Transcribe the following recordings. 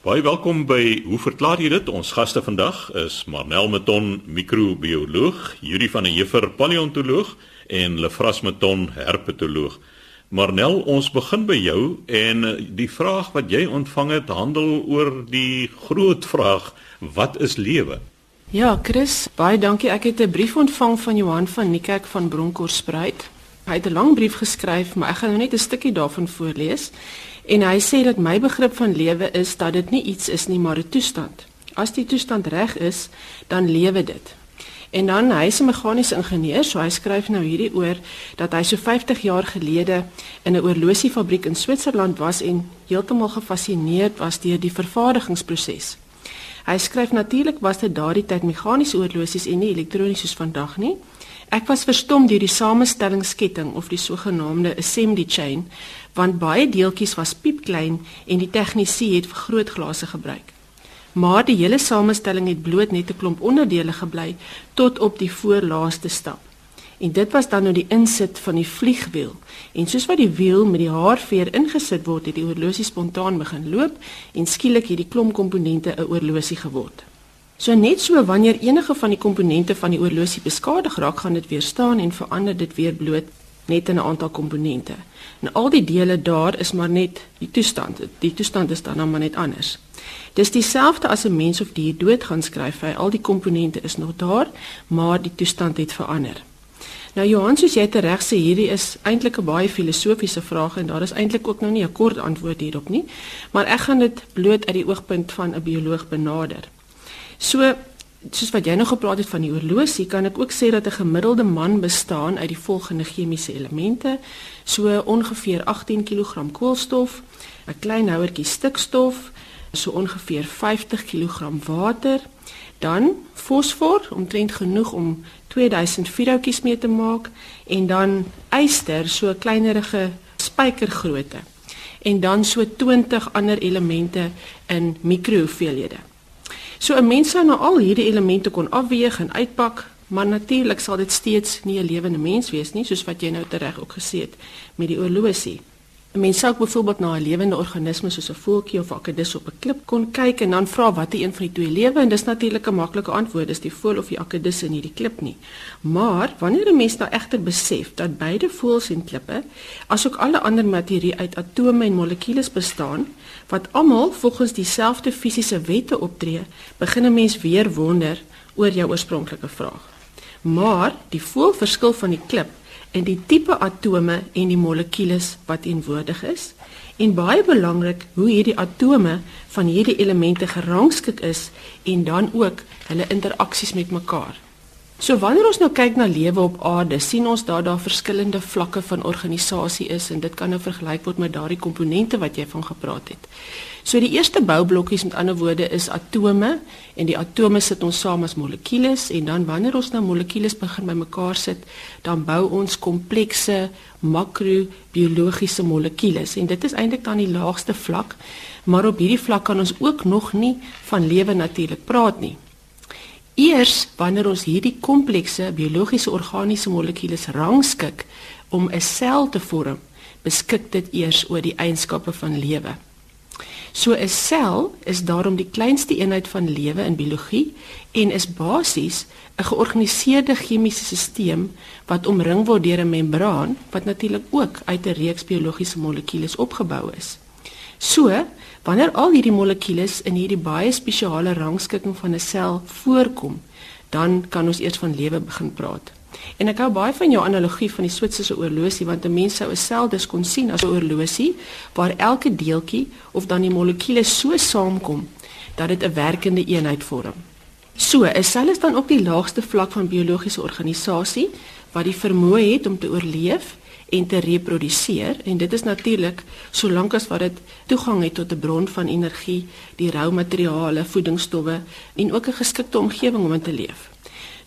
Baie welkom by Hoe verklaar jy dit? Ons gaste vandag is Marnel Meton, microbioloog, Yuri van der Heever, paleontoloog en Lefras Meton, herpetoloog. Marnel, ons begin by jou en die vraag wat jy ontvang het handel oor die groot vraag: wat is lewe? Ja, Chris, baie dankie. Ek het 'n brief ontvang van Johan van Niekerk van Bronkhorstspruit. Hy het 'n lang brief geskryf, maar ek gaan nou net 'n stukkie daarvan voorlees. En hy sê dat my begrip van lewe is dat dit nie iets is nie, maar 'n toestand. As die toestand reg is, dan lewe dit. En dan hy is 'n meganiese ingenieur, so hy skryf nou hierdie oor dat hy so 50 jaar gelede in 'n oorlosiefabriek in Switserland was en heeltemal gefassineerd was deur die vervaardigingsproses. Hy skryf natuurlik was dit daardie tyd meganiese oorlosies en nie elektronies soos vandag nie. Ek was verstom deur die samestellingsketting of die sogenaamde assembly chain want baie deeltjies was piepklein en die tegnisie het vergrootglase gebruik. Maar die hele samestelling het bloot net 'n klomp onderdele gebly tot op die voorlaaste stap. En dit was dan nou die insit van die vliegwiel. En soos wat die wiel met die haarveer ingesit word, het die oorlosie spontaan begin loop en skielik het die klomp komponente 'n oorlosie geword. So net so wanneer enige van die komponente van die oorlosie beskadig raak, gaan dit weer staan en verander dit weer bloot net in 'n aantal komponente. En al die dele daar is maar net die toestand. Die toestand is dan maar net anders. Dis dieselfde as 'n mens of dier dood gaan skryf hy. Al die komponente is nog daar, maar die toestand het verander. Nou Johan, soos jy reg sê, hierdie is eintlik 'n baie filosofiese vraag en daar is eintlik ook nou nie 'n kort antwoord hierop nie, maar ek gaan dit bloot uit die oogpunt van 'n bioloog benader. So soos wat jy nou gepraat het van die oorlosie, kan ek ook sê dat 'n gemiddelde man bestaan uit die volgende chemiese elemente: so ongeveer 18 kg koolstof, 'n klein houertjie stikstof, so ongeveer 50 kg water, dan fosfor, omtrent genoeg om 2000 vuurhoutjies mee te maak en dan yster, so kleinerige spykergrootte. En dan so 20 ander elemente in mikrohoeveelhede. So 'n mens sou nou al hierdie elemente kon afweeg en uitpak, maar natuurlik sal dit steeds nie 'n lewende mens wees nie, soos wat jy nou tereg ook gesê het met die oorlosie. 'n Mens sou byvoorbeeld na 'n lewende organisme soos 'n voeltjie of 'n akedus op 'n klip kon kyk en dan vra watter een van die twee lewe en dis natuurlik 'n maklike antwoord, dis die voël of die akedus in hierdie klip nie. Maar wanneer 'n mens nou egter besef dat beide voëls en klippe, asook alle ander materie uit atome en molekules bestaan, wat almal volgens dieselfde fisiese wette optree, begin 'n mens weer wonder oor jou oorspronklike vraag. Maar die voel verskil van die klip in die tipe atome en die molekules wat teenwoordig is en baie belangrik hoe hierdie atome van hierdie elemente gerangskik is en dan ook hulle interaksies met mekaar. So wanneer ons nou kyk na lewe op aarde, sien ons dat daar verskillende vlakke van organisasie is en dit kan nou vergelyk word met daardie komponente wat jy van gepraat het. So die eerste boublokkies met ander woorde is atome en die atome sit ons saam as molekules en dan wanneer ons nou molekules begin bymekaar sit, dan bou ons komplekse makrobiologiese molekules en dit is eintlik dan die laagste vlak, maar op hierdie vlak kan ons ook nog nie van lewe natuurlik praat nie. Eers wanneer ons hierdie komplekse biologiese organiese molekules rangskik om 'n sel te vorm, beskik dit eers oor die eienskappe van lewe. So 'n sel is daarom die kleinste eenheid van lewe in biologie en is basies 'n georganiseerde chemiese stelsel wat omring word deur 'n membraan wat natuurlik ook uit 'n reeks biologiese molekules opgebou is. So, wanneer al hierdie molekules in hierdie baie spesiale rangskikking van 'n sel voorkom, dan kan ons eers van lewe begin praat. En ek hou baie van jou analogie van die Switserse oorlosie want 'n mens sou 'n sel dus kon sien as 'n oorlosie waar elke deeltjie of dan die molekules so saamkom dat dit 'n werkende eenheid vorm. So, 'n sel is dan ook die laagste vlak van biologiese organisasie wat die vermoë het om te oorleef en te reproduseer en dit is natuurlik solank as wat dit toegang het tot 'n bron van energie, die rou materiale, voedingsstowwe en ook 'n geskikte omgewing om in te leef.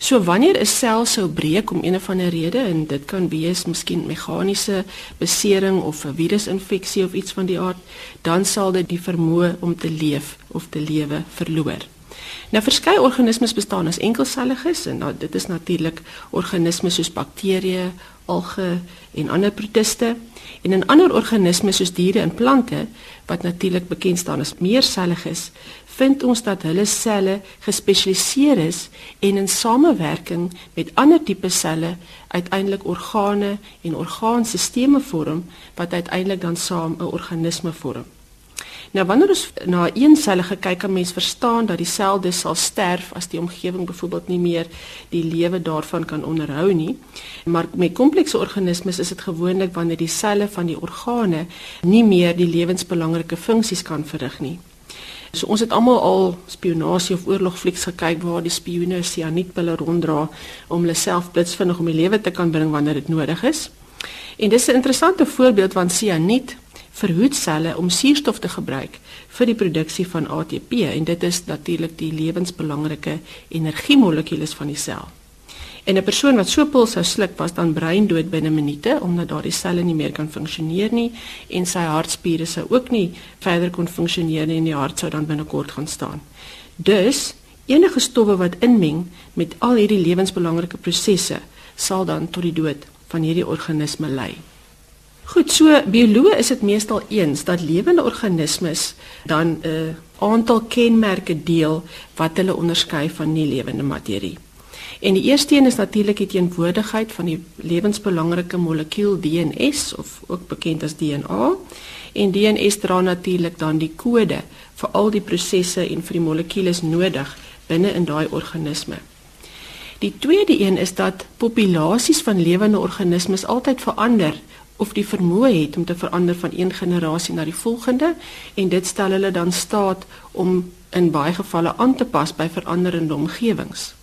So wanneer 'n sel sou breek om een of ander rede en dit kan wees miskien meganiese besering of 'n virusinfeksie of iets van die aard, dan sal dit die vermoë om te leef of te lewe verloor. Nou verskeie organismes bestaan as enkelselliges en nou, dit is natuurlik organismes soos bakterieë, alge en ander protiste. En in ander organismes soos diere en plante wat natuurlik bekend staan as meerselliges, vind ons dat hulle selle gespesialiseer is en in samewerking met ander tipe selle uiteindelik organe en orgaanstelsels vorm wat uiteindelik dan saam 'n organisme vorm. Nou wanneer ons na een sellige kyk kan mens verstaan dat die sel dus sal sterf as die omgewing byvoorbeeld nie meer die lewe daarvan kan onderhou nie. Maar met komplekse organismes is dit gewoonlik wanneer die selle van die organe nie meer die lewensbelangrike funksies kan verrig nie. So ons het almal al spionasie of oorlogflieks gekyk waar die spioene sianietpille ronddra om hulle self blitsvinnig om die lewe te kan bring wanneer dit nodig is. En dis 'n interessante voorbeeld van sianiet verhoed selle om suurstof te gebruik vir die produksie van ATP en dit is natuurlik die lewensbelangrike energiemolekules van die sel. En 'n persoon wat so pil sou sluk was dan breindood binne minute omdat daardie selle nie meer kan funksioneer nie en sy hartspiere sou ook nie verder kon funksioneer nie en die hart sou dan binnekort gaan staan. Dus enige stowwe wat inmeng met al hierdie lewensbelangrike prosesse sal dan tot die dood van hierdie organisme lei. Goed, so bioloë is dit meestal eens dat lewende organismes dan 'n uh, aantal kenmerke deel wat hulle onderskei van nie lewende materie. En die eerste een is natuurlik die teenwoordigheid van die lewensbelangrike molekuul DNS of ook bekend as DNA. En DNS dra natuurlik dan die kode vir al die prosesse en vir die molekules nodig binne in daai organisme. Die tweede een is dat populasies van lewende organismes altyd verander of die vermoë het om te verander van een generasie na die volgende en dit stel hulle dan staat om in baie gevalle aan te pas by veranderende omgewings.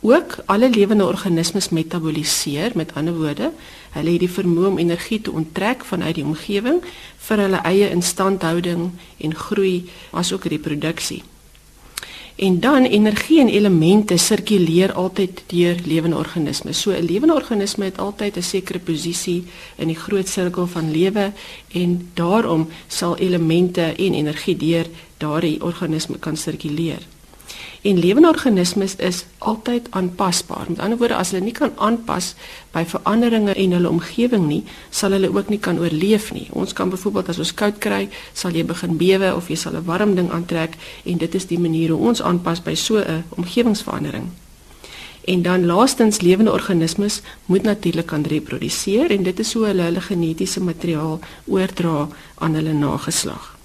Ook alle lewende organismes metaboliseer, met ander woorde, hulle het die vermoë om energie te onttrek vanuit die omgewing vir hulle eie instandhouding en groei asook reproduksie. En dan energie en elemente sirkuleer altyd deur lewende organismes. So 'n lewende organisme het altyd 'n sekere posisie in die groot sirkel van lewe en daarom sal elemente en energie deur daardie organisme kan sirkuleer. En lewende organismes is altyd aanpasbaar. Met ander woorde, as hulle nie kan aanpas by veranderinge in hulle omgewing nie, sal hulle ook nie kan oorleef nie. Ons kan byvoorbeeld as ons koud kry, sal jy begin bewe of jy sal 'n warm ding aantrek en dit is die manier hoe ons aanpas by so 'n omgewingsverandering. En dan laastens lewende organismes moet natuurlik kan reproduseer en dit is hoe hulle hulle genetiese materiaal oordra aan hulle nageslag.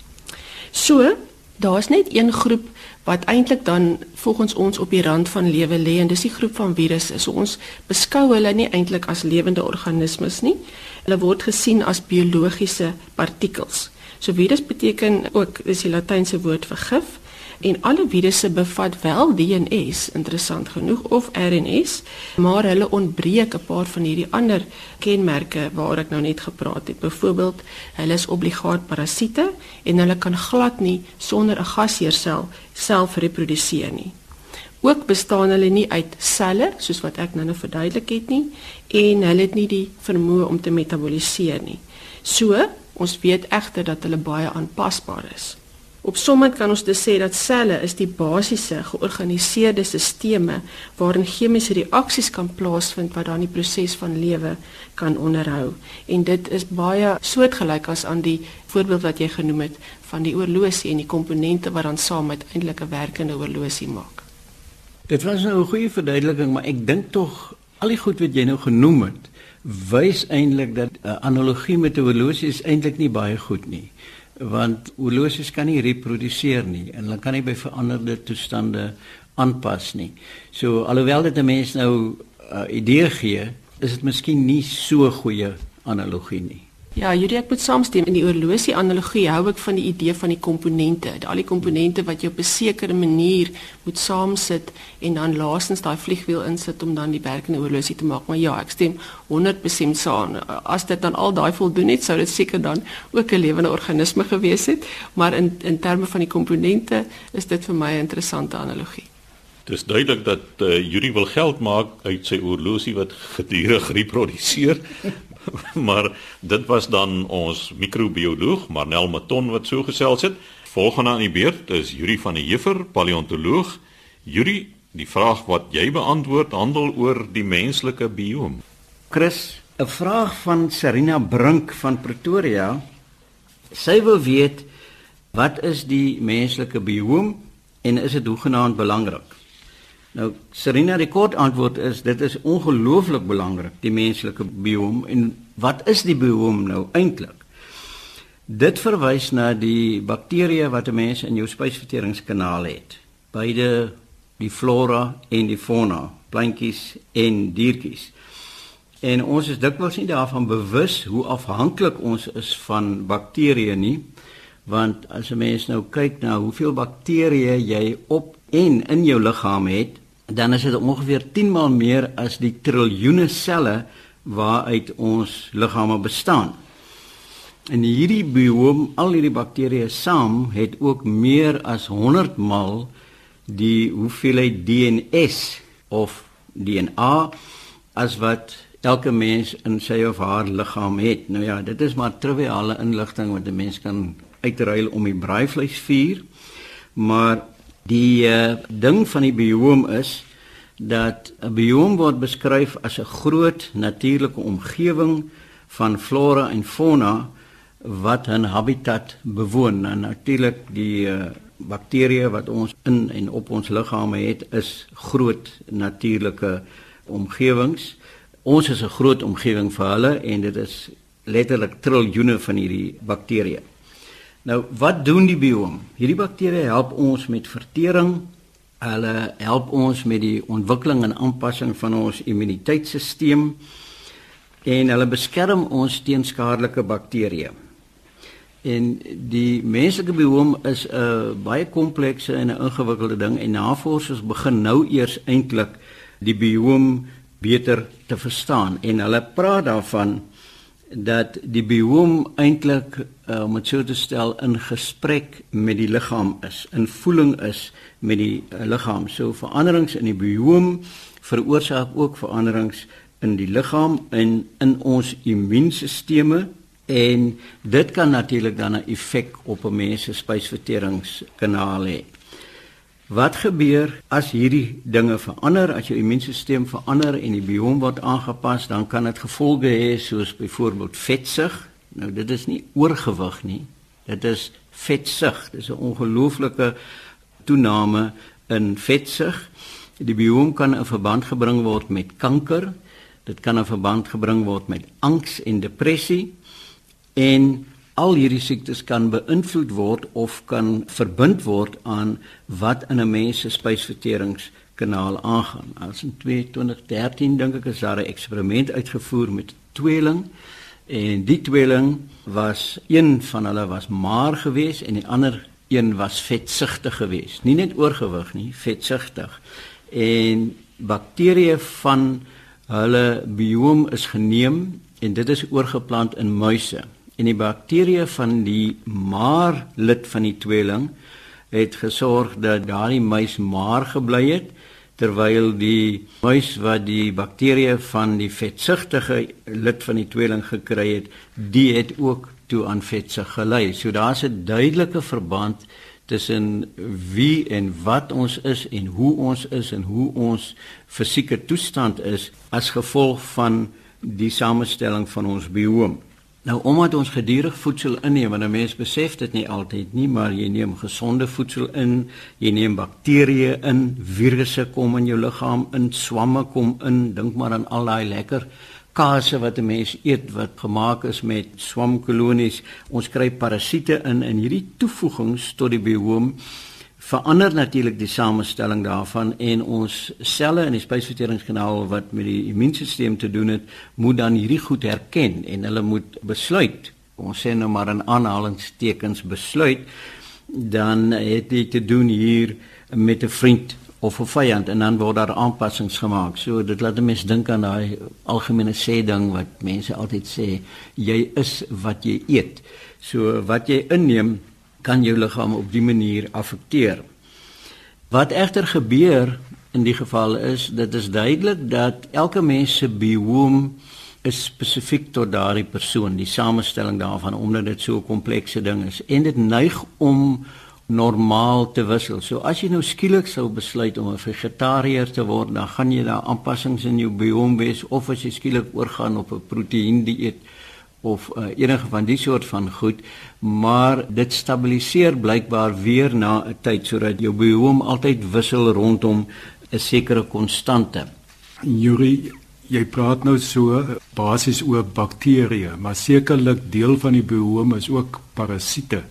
So, daar's net een groep wat eintlik dan volgens ons op die rand van lewe lê en dis die groep van virusse. So ons beskou hulle nie eintlik as lewende organismes nie. Hulle word gesien as biologiese partikels. So virus beteken ook dis die latynse woord vir gif en alle virusse bevat wel DNS interessant genoeg of RNS maar hulle ontbreek 'n paar van hierdie ander kenmerke waar ek nou net gepraat het. Byvoorbeeld hulle is obligaat parasiete en hulle kan glad nie sonder 'n gasheersel self reproduseer nie. Ook bestaan hulle nie uit selle soos wat ek nou nou verduidelik het nie en hulle het nie die vermoë om te metaboliseer nie. So ons weet egter dat hulle baie aanpasbaar is Op sommige kan ons dus sê dat selle is die basiese georganiseerde stelsels waarin chemiese reaksies kan plaasvind wat dan die proses van lewe kan onderhou. En dit is baie soortgelyk as aan die voorbeeld wat jy genoem het van die oorlosie en die komponente wat dan saam uiteindelik 'n werkende oorlosie maak. Dit was nou 'n goeie verduideliking, maar ek dink tog al die goed wat jy nou genoem het, wys eintlik dat 'n analogie met 'n oorlosie is eintlik nie baie goed nie want horlosies kan nie reproduseer nie en hulle kan nie by veranderde toestande aanpas nie. So alhoewel dit 'n mens nou 'n uh, idee gee, is dit miskien nie so goeie analogie nie. Ja, Julie, ek moet saamstem in die oorlosie analogie hou ek van die idee van die komponente, al die komponente wat jy op 'n sekere manier moet saamsit en dan laastens daai vliegwiel insit om dan die werkende oorlosie te maak. Maar ja, ek stem 100% saam. As dit dan al daai voldoen het, sou dit seker dan ook 'n lewende organisme gewees het, maar in in terme van die komponente is dit vir my 'n interessante analogie. Dit is duidelik dat uh, Yuri wil geld maak uit sy oorlosie wat gedurig reproduseer, maar dit was dan ons microbioloog Marnel Maton wat so gesels het. Volgende aan die beurt is Yuri van der Heever, paleontoloog. Yuri, die vraag wat jy beantwoord handel oor die menslike bioom. Chris, 'n vraag van Serena Brink van Pretoria. Sy wil weet wat is die menslike bioom en is dit hoegenaamd belangrik? Nou, Serena die kort antwoord is dit is ongelooflik belangrik, die menslike bioom en wat is die bioom nou eintlik? Dit verwys na die bakterieë wat 'n mens in jou spysverteringskanaal het. Beide die flora en die fauna, plantjies en diertjies. En ons is dikwels nie daarvan bewus hoe afhanklik ons is van bakterieë nie, want as 'n mens nou kyk na hoeveel bakterieë jy op en in jou liggaam het, dan is dit ongeveer 10 maal meer as die triljoene selle waaruit ons liggame bestaan. En hierdie bioom, al hierdie bakterieë saam het ook meer as 100 maal die hoeveelheid DNS of DNA as wat elke mens in sy of haar liggaam het. Nou ja, dit is maar triviale inligting wat 'n mens kan uitruil om die braaivleisvuur. Maar die uh, ding van die bioom is dat 'n bioom word beskryf as 'n groot natuurlike omgewing van flora en fauna wat 'n habitat bewoon. En natuurlik die uh, bakterieë wat ons in en op ons liggame het is groot natuurlike omgewings. Ons is 'n groot omgewing vir hulle en dit is letterlik triljoene van hierdie bakterieë. Nou, wat doen die bioom? Hierdie bakterieë help ons met vertering. Hulle help ons met die ontwikkeling en aanpassing van ons immuniteitstelsel en hulle beskerm ons teen skadelike bakterieë. En die menslike bioom is 'n baie komplekse en 'n ingewikkelde ding en navorsers begin nou eers eintlik die bioom beter te verstaan en hulle praat daarvan dat die bioom eintlik uh, om dit so te stel in gesprek met die liggaam is, in voeling is met die uh, liggaam. So veranderings in die bioom veroorsaak ook veranderings in die liggaam en in ons immuunstelsels en dit kan natuurlik dan 'n effek op 'n mens se spysverteringskanaal hê. Wat gebeur as hierdie dinge verander, as jou immuunstelsel verander en die bioom word aangepas, dan kan dit gevolge hê soos byvoorbeeld vetsug. Nou dit is nie oorgewig nie. Dit is vetsug. Dit is 'n ongelooflike toename in vetsug. Die bioom kan in verband gebring word met kanker. Dit kan in verband gebring word met angs en depressie en al hierdie siektes kan beïnvloed word of kan verbind word aan wat in 'n mens se spysverteringskanaal aangaan. As in 2013 dink ek is daar 'n eksperiment uitgevoer met tweeling en die tweeling was een van hulle was maar gewees en die ander een was vetsugtig gewees. Nie net oorgewig nie, vetsugtig. En bakterieë van hulle bioom is geneem en dit is oorgeplant in muise en die bakterieë van die maar lid van die tweeling het gesorg dat daardie muis maar gebly het terwyl die muis wat die bakterieë van die vetsugtige lid van die tweeling gekry het, die het ook toe aan vetsug gelei. So daar's 'n duidelike verband tussen wie en wat ons is en hoe ons is en hoe ons fisieke toestand is as gevolg van die samestelling van ons bioom. Nou omdat ons gedurig voedsel inneem, en 'n mens besef dit nie altyd nie, maar jy neem gesonde voedsel in, jy neem bakterieë in, virusse kom in jou liggaam in, swamme kom in, dink maar aan al daai lekker kaase wat 'n mens eet wat gemaak is met swamkolonies. Ons kry parasiete in en hierdie toevoegings tot die bioom verander natuurlik die samestelling daarvan en ons selle in die spysverteringskanaal wat met die immuunstelsel te doen het, moet dan hierdie goed herken en hulle moet besluit. Ons sê nou maar in aanhalingstekens besluit dan het dit te doen hier met 'n vriend of 'n vyand en dan word daar aanpassings gemaak. So dit laat mense dink aan daai algemene sê ding wat mense altyd sê, jy is wat jy eet. So wat jy inneem kan jou liggaam op die manier affekteer. Wat egter gebeur in die geval is dit is duidelik dat elke mens se bioom is spesifiek tot daardie persoon, die samestelling daarvan omdat dit so 'n komplekse ding is en dit neig om normaal te wissel. So as jy nou skielik sou besluit om 'n vegetariër te word, dan gaan jy daar aanpassings in jou biome wees of as jy skielik oorgaan op 'n proteïen dieet of uh, enige van die soort van goed, maar dit stabiliseer blykbaar weer na 'n tyd sodat jou biome altyd wissel rondom 'n sekere konstante. Yuri, jy praat nou so basies oor bakterieë, maar sekerlik deel van die biome is ook parasiete.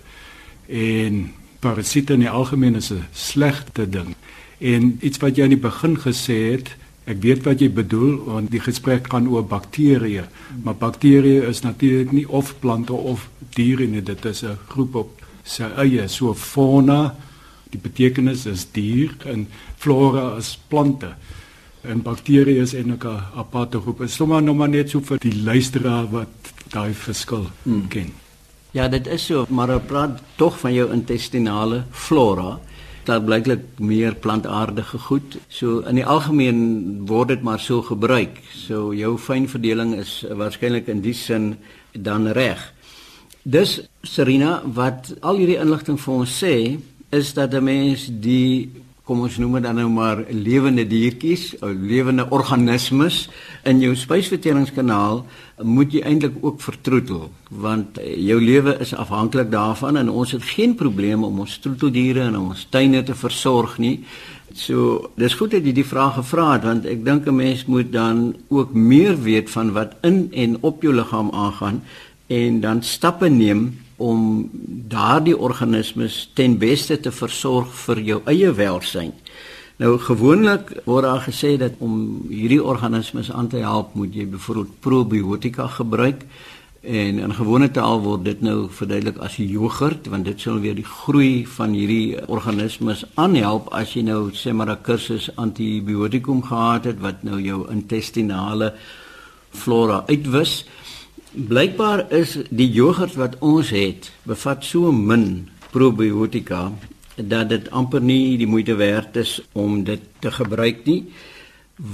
En parasiete in die algemeen is 'n slegte ding. En iets wat jy aan die begin gesê het, Ek weet wat jy bedoel want die gesprek gaan oor bakterieë, maar bakterieë is natuurlik nie of plante of diere nie, dit is 'n groep op sy eie, so fauna, die betekenis is dier en flora is plante. En bakterieë is eintlik 'n aparte groep. Dit is sommer nog maar net so vir die luisteraar wat daai verskil hmm. ken. Ja, dit is so, maar ek praat tog van jou intestinale flora daar blyklik meer plantaardige goed. So in die algemeen word dit maar so gebruik. So jou fynverdeling is waarskynlik in die sin dan reg. Dis Serena wat al hierdie inligting vir ons sê is dat 'n mens die kom ons noem dit dan nou maar lewende diertjies, lewende organismes in jou spysverteringskanaal moet jy eintlik ook vertroetel want jou lewe is afhanklik daarvan en ons het geen probleme om ons troeteldiere in ons tuine te versorg nie. So, dis goed dat jy die vraag gevra het want ek dink 'n mens moet dan ook meer weet van wat in en op jou liggaam aangaan en dan stappe neem om daardie organismes ten beste te versorg vir jou eie welsyn. Nou gewoonlik word daar gesê dat om hierdie organismes aan te help, moet jy byvoorbeeld probiotika gebruik en in gewone taal word dit nou verduidelik as jogurt want dit sal weer die groei van hierdie organismes aanhelp as jy nou sê maar 'n kursus antibiotikum gehad het wat nou jou intestinale flora uitwis. Blykbaar is die jogurt wat ons het, bevat so min probiotika dat dit amper nie die moeite werd is om dit te gebruik nie.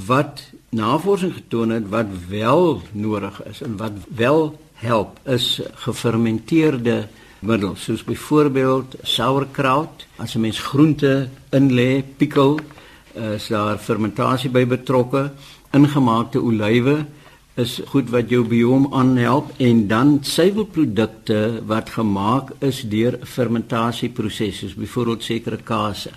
Wat navorsing getoon het wat wel nodig is en wat wel help is gefermenteerde middels soos byvoorbeeld sauerkraut as 'n mens groente in lê, pikkel, is daar fermentasie by betrokke, ingemaakte olywe is goed wat jou biome aanhelp en dan suiwelprodukte wat gemaak is deur fermentasieprosesse, byvoorbeeld sekere kase.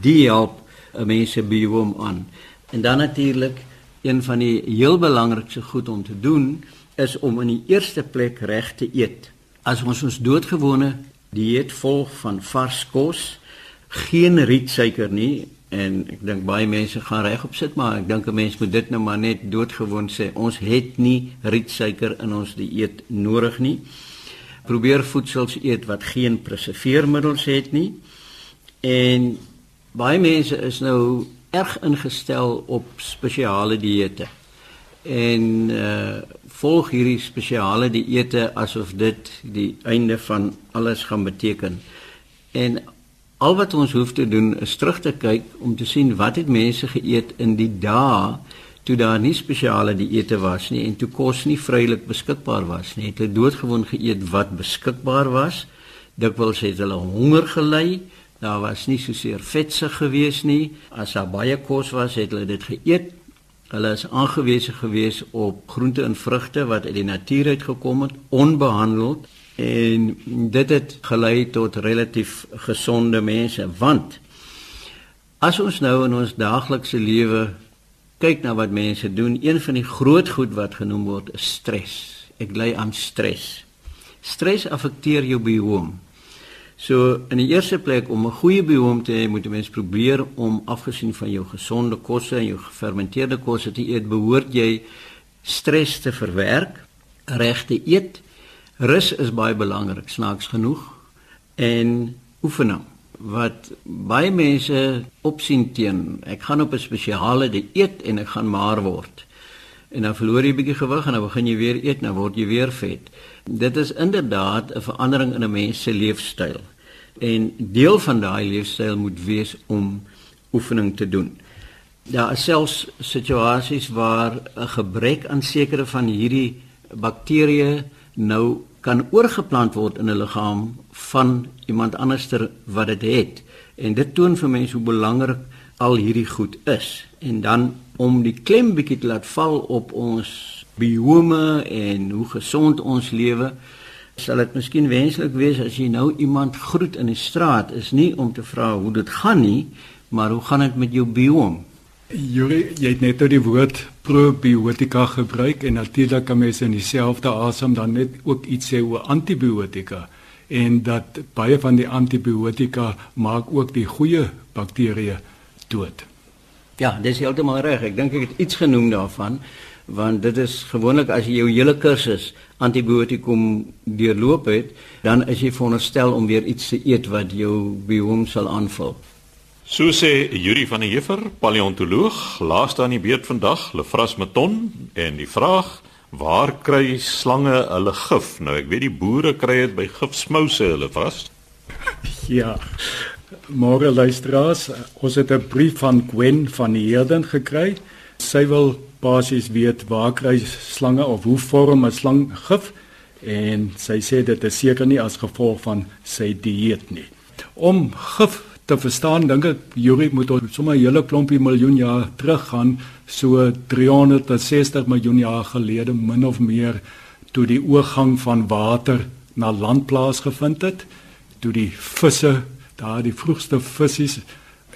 Die help 'n mens se biome aan. En dan natuurlik een van die heel belangrikste goed om te doen is om in die eerste plek reg te eet. As ons ons doodgewone dieet volg van vars kos, geen rietsuiker nie en ek dink baie mense gaan regop sit maar ek dink 'n mens moet dit nou maar net doodgewoon sê ons het nie rietsuiker in ons dieet nodig nie. Probeer voedsels eet wat geen preserveermiddels het nie. En baie mense is nou erg ingestel op spesiale dieete en uh, volg hierdie spesiale dieete asof dit die einde van alles gaan beteken. En Al wat ons hoef te doen is terug te kyk om te sien wat het mense geëet in die dae toe daar nie spesiale dieete was nie en toe kos nie vrylik beskikbaar was nie. Het hulle doodgewoon geëet wat beskikbaar was. Dikwels het hulle honger gely. Daar was nie so seer vetsig gewees nie. As daar baie kos was, het hulle dit geëet. Hulle is aangewese gewees op groente en vrugte wat uit die natuur uit gekom het, onbehandeld en dit het gelei tot relatief gesonde mense want as ons nou in ons daaglikse lewe kyk na wat mense doen een van die groot goed wat genoem word is stres. Ek ly aan stres. Stres affekteer jou biome so in die eerste plek om 'n goeie biome te hê moet 'n mens probeer om afgesien van jou gesonde kosse en jou gefermenteerde kosse te eet behoort jy stres te verwerk reg te eet Rus is baie belangrik, snaaks genoeg. En oefening wat baie mense opsien teen. Ek gaan op 'n spesiale dieet en ek gaan maar word. En dan verloor jy 'n bietjie gewig en dan begin jy weer eet, dan word jy weer vet. Dit is inderdaad 'n verandering in 'n mens se leefstyl. En deel van daai leefstyl moet wees om oefening te doen. Daar is selfs situasies waar 'n gebrek aan sekere van hierdie bakterieë nou kan oorgeplant word in 'n liggaam van iemand anderster wat dit het. En dit toon vir mense hoe belangrik al hierdie goed is. En dan om die klem bietjie te laat val op ons biome en hoe gesond ons lewe, sal dit miskien wenslik wees as jy nou iemand groet in die straat is nie om te vra hoe dit gaan nie, maar hoe gaan dit met jou biome? Jy jy het net nou die woord probiotika gebruik en natuurlik kan mense in dieselfde asem dan net ook iets sê oor antibiotika en dat baie van die antibiotika maak ook die goeie bakterieë dood. Ja, dis heeltemal reg. Ek dink ek het iets genoem daarvan want dit is gewoonlik as jy jou hele kursus antibiotikum deurloop het, dan is jy veronderstel om weer iets te eet wat jou biome sal aanvul. So sê Yuri van der Heever, paleontoloog, laaste aan die beurt vandag, Lefras Meton en die vraag: Waar kry slange hulle gif? Nou ek weet die boere kry dit by gifsmouse hulle vas. Ja. Môre luisteraars, ons het 'n brief van Gwen van die Herden gekry. Sy wil basies weet waar kry slange of hoe vorm 'n slang gif en sy sê dit is seker nie as gevolg van sy dieet nie. Om gif te verstaan dink ek Juri moet ons sommer 'n hele klompie miljoen jaar teruggaan so 360 miljoen jaar gelede min of meer toe die oorgang van water na land plaasgevind het toe die visse daar die vroegste visse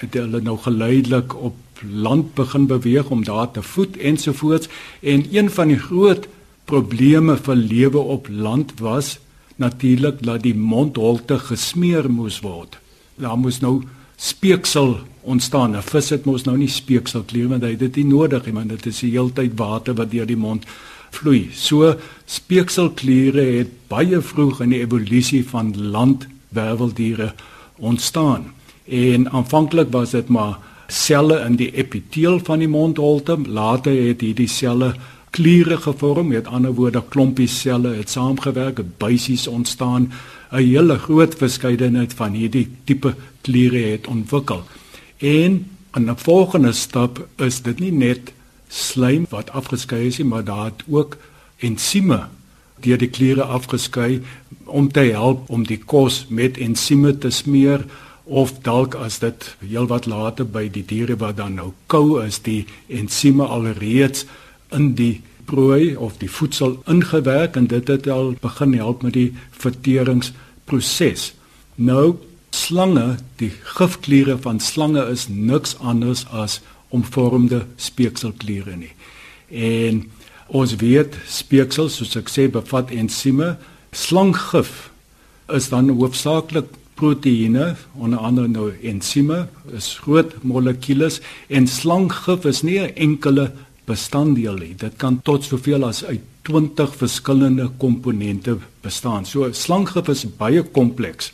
het hulle nou geleidelik op land begin beweeg om daar te voed ensovoorts en een van die groot probleme vir lewe op land was natuurlik dat die mondholte gesmeer moes word. Daar moes nou speeksel ontstaan. 'n Vis het mos nou nie speeksel kleer want hy het dit nie nodig nie, want dit is die heeltyd water wat deur die mond vloei. So speekselkliere het baie vroeg in die evolusie van landwerweldiere ontstaan. En aanvanklik was dit maar selle in die epiteel van die mondholte. Later het hierdie selle kliere gevorm, met ander woorde klompies selle het saamgewerk, buisies ontstaan. 'n Hele groot verskeidenheid van hierdie tipe kliere het ontwikkel. En 'n volgende stap is dit nie net slijm wat afgeskei is nie, maar daar het ook ensieme deur die kliere afgeskei om te help om die kos met ensieme te smeer of dalk as dit heelwat later by die diere wat dan nou kou is die ensieme alreeds in die prooi of die voedsel ingewerk en dit het al begin help met die verteringsproses. Nou slange, die gifkliere van slange is niks anders as omvormde speekselkliere nie. En ons weet speeksel soos ek sê bevat ensieme. Slanggif is dan hoofsaaklik proteïene, onder andere nou ensieme, is groot molekules en slanggif is nie 'n enkele bestanddeel nie. Dit kan tot soveel as uit 20 verskillende komponente bestaan. So slanggif is baie kompleks.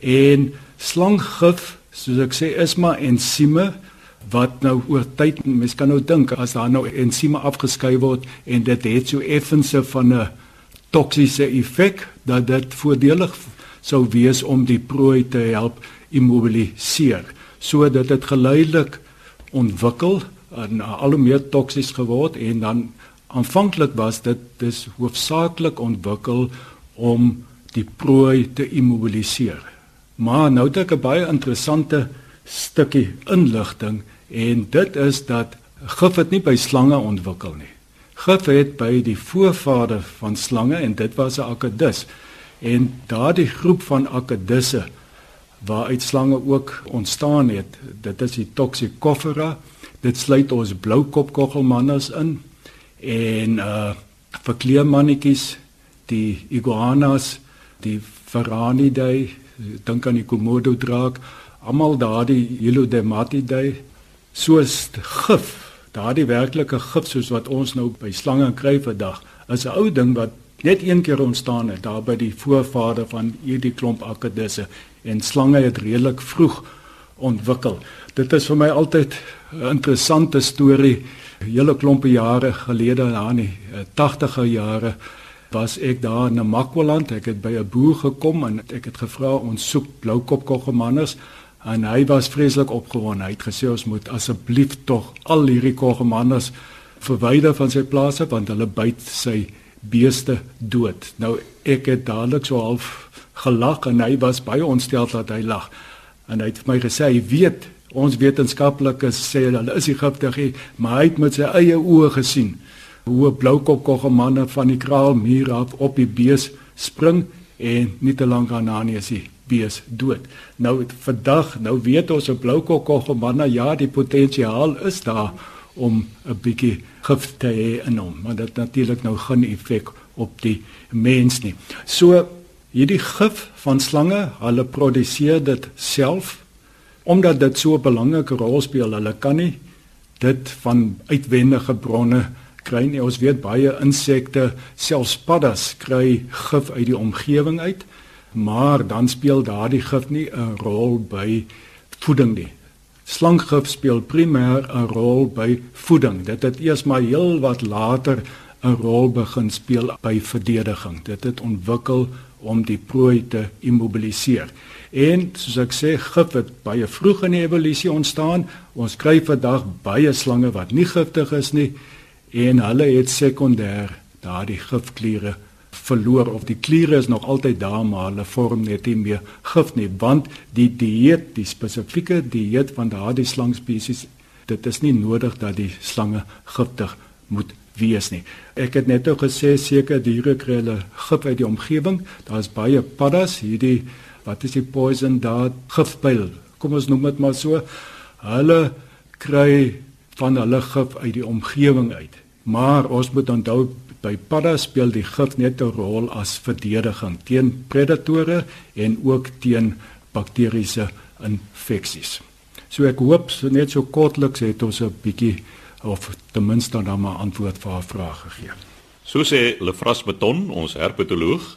En slanggif, soos ek sê, is maar ensieme wat nou oor tyd mens kan nou dink as daar nou ensieme afgeskei word en dit het so effense van 'n toksiese effek dat dit voordelig sou wees om die prooi te help immobiliseer sodat dit geleidelik ontwikkel en al hoe meer toksies geword en dan aanvanklik was dit dis hoofsaaklik ontwikkel om die prooi te immobiliseer maar nou het ek 'n baie interessante stukkie inligting en dit is dat gif het nie by slange ontwikkel nie gif het by die voorvader van slange en dit was 'n akedus En daardie groep van akedisse waaruit slange ook ontstaan het, dit is die Toxicophora. Dit sluit ons bloukopkoggelmannes in en uh verkleermannetjies, die iguanas, die Varanidae, dink aan die Komodo draak, almal daardie Hilodematidae soos gif, daardie werklike gif soos wat ons nou by slange kry vandag, is 'n ou ding wat net een keer ontstaan het daar by die voorvader van hierdie klomp akedisse en slange het redelik vroeg ontwikkel. Dit is vir my altyd 'n interessante storie. Hele klompe jare gelede, daar in die 80er eh, jare, was ek daar in Namakwaland. Ek het by 'n boer gekom en ek het gevra ons soek bloukopkoggemanners en hy was vreeslik opgewonde. Hy het gesê ons moet asseblief tog al hierdie koggemanners verwyder van sy plase want hulle byt sy beeste dood. Nou ek het dadelik so half gelag en hy was baie ontstel dat hy lag. En hy het vir my gesê hy weet ons wetenskaplikes sê hulle is giftig maar hy het met sy eie oë gesien hoe 'n bloukopkogge manne van die kraalmuur af op die bees spring en nie te lank daarna nie is die bees dood. Nou vandag, nou weet ons 'n bloukopkogge manne ja, die potensiaal is daar om 'n bietjie gif te hê in hom, maar dit natuurlik nou geen effek op die mens nie. So hierdie gif van slange, hulle produseer dit self omdat dit so 'n belangrike rol speel. Hulle kan nie dit van uitwendige bronne kry nie. Ons weet baie insekte, selfs paddas kry gif uit die omgewing uit, maar dan speel daardie gif nie 'n rol by voeding nie. Slanggif speel primêr 'n rol by voeding. Dit het eers maar heel wat later 'n rol begin speel by verdediging. Dit het ontwikkel om die prooi te immobiliseer. En soos ek sê, gif het baie vroeg in die evolusie ontstaan. Ons kry vandag baie slange wat nie giftig is nie en hulle het sekondêr daardie gifkliere verloor of die kliere is nog altyd daar maar hulle vorm net nie meer gif nie want die dieet die spesifieke dieet van daardie slangspesies dit is nie nodig dat die slange giftig moet wees nie ek het net ook gesê seker diere kry hulle gif uit die omgewing daar's baie paddas hierdie wat is die poison daar gifpyl kom ons noem dit maar so hulle kry van hulle gif uit die omgewing uit maar ons moet onthou by padda speel die gif net 'n rol as verdediging teen predatore en ook teen bakteriese infeksies. So ek hoop so net so kortliks het ons 'n bietjie of ten minste dan maar antwoord vir haar vraag gegee. So sê Lefras Beton, ons herpetoloog,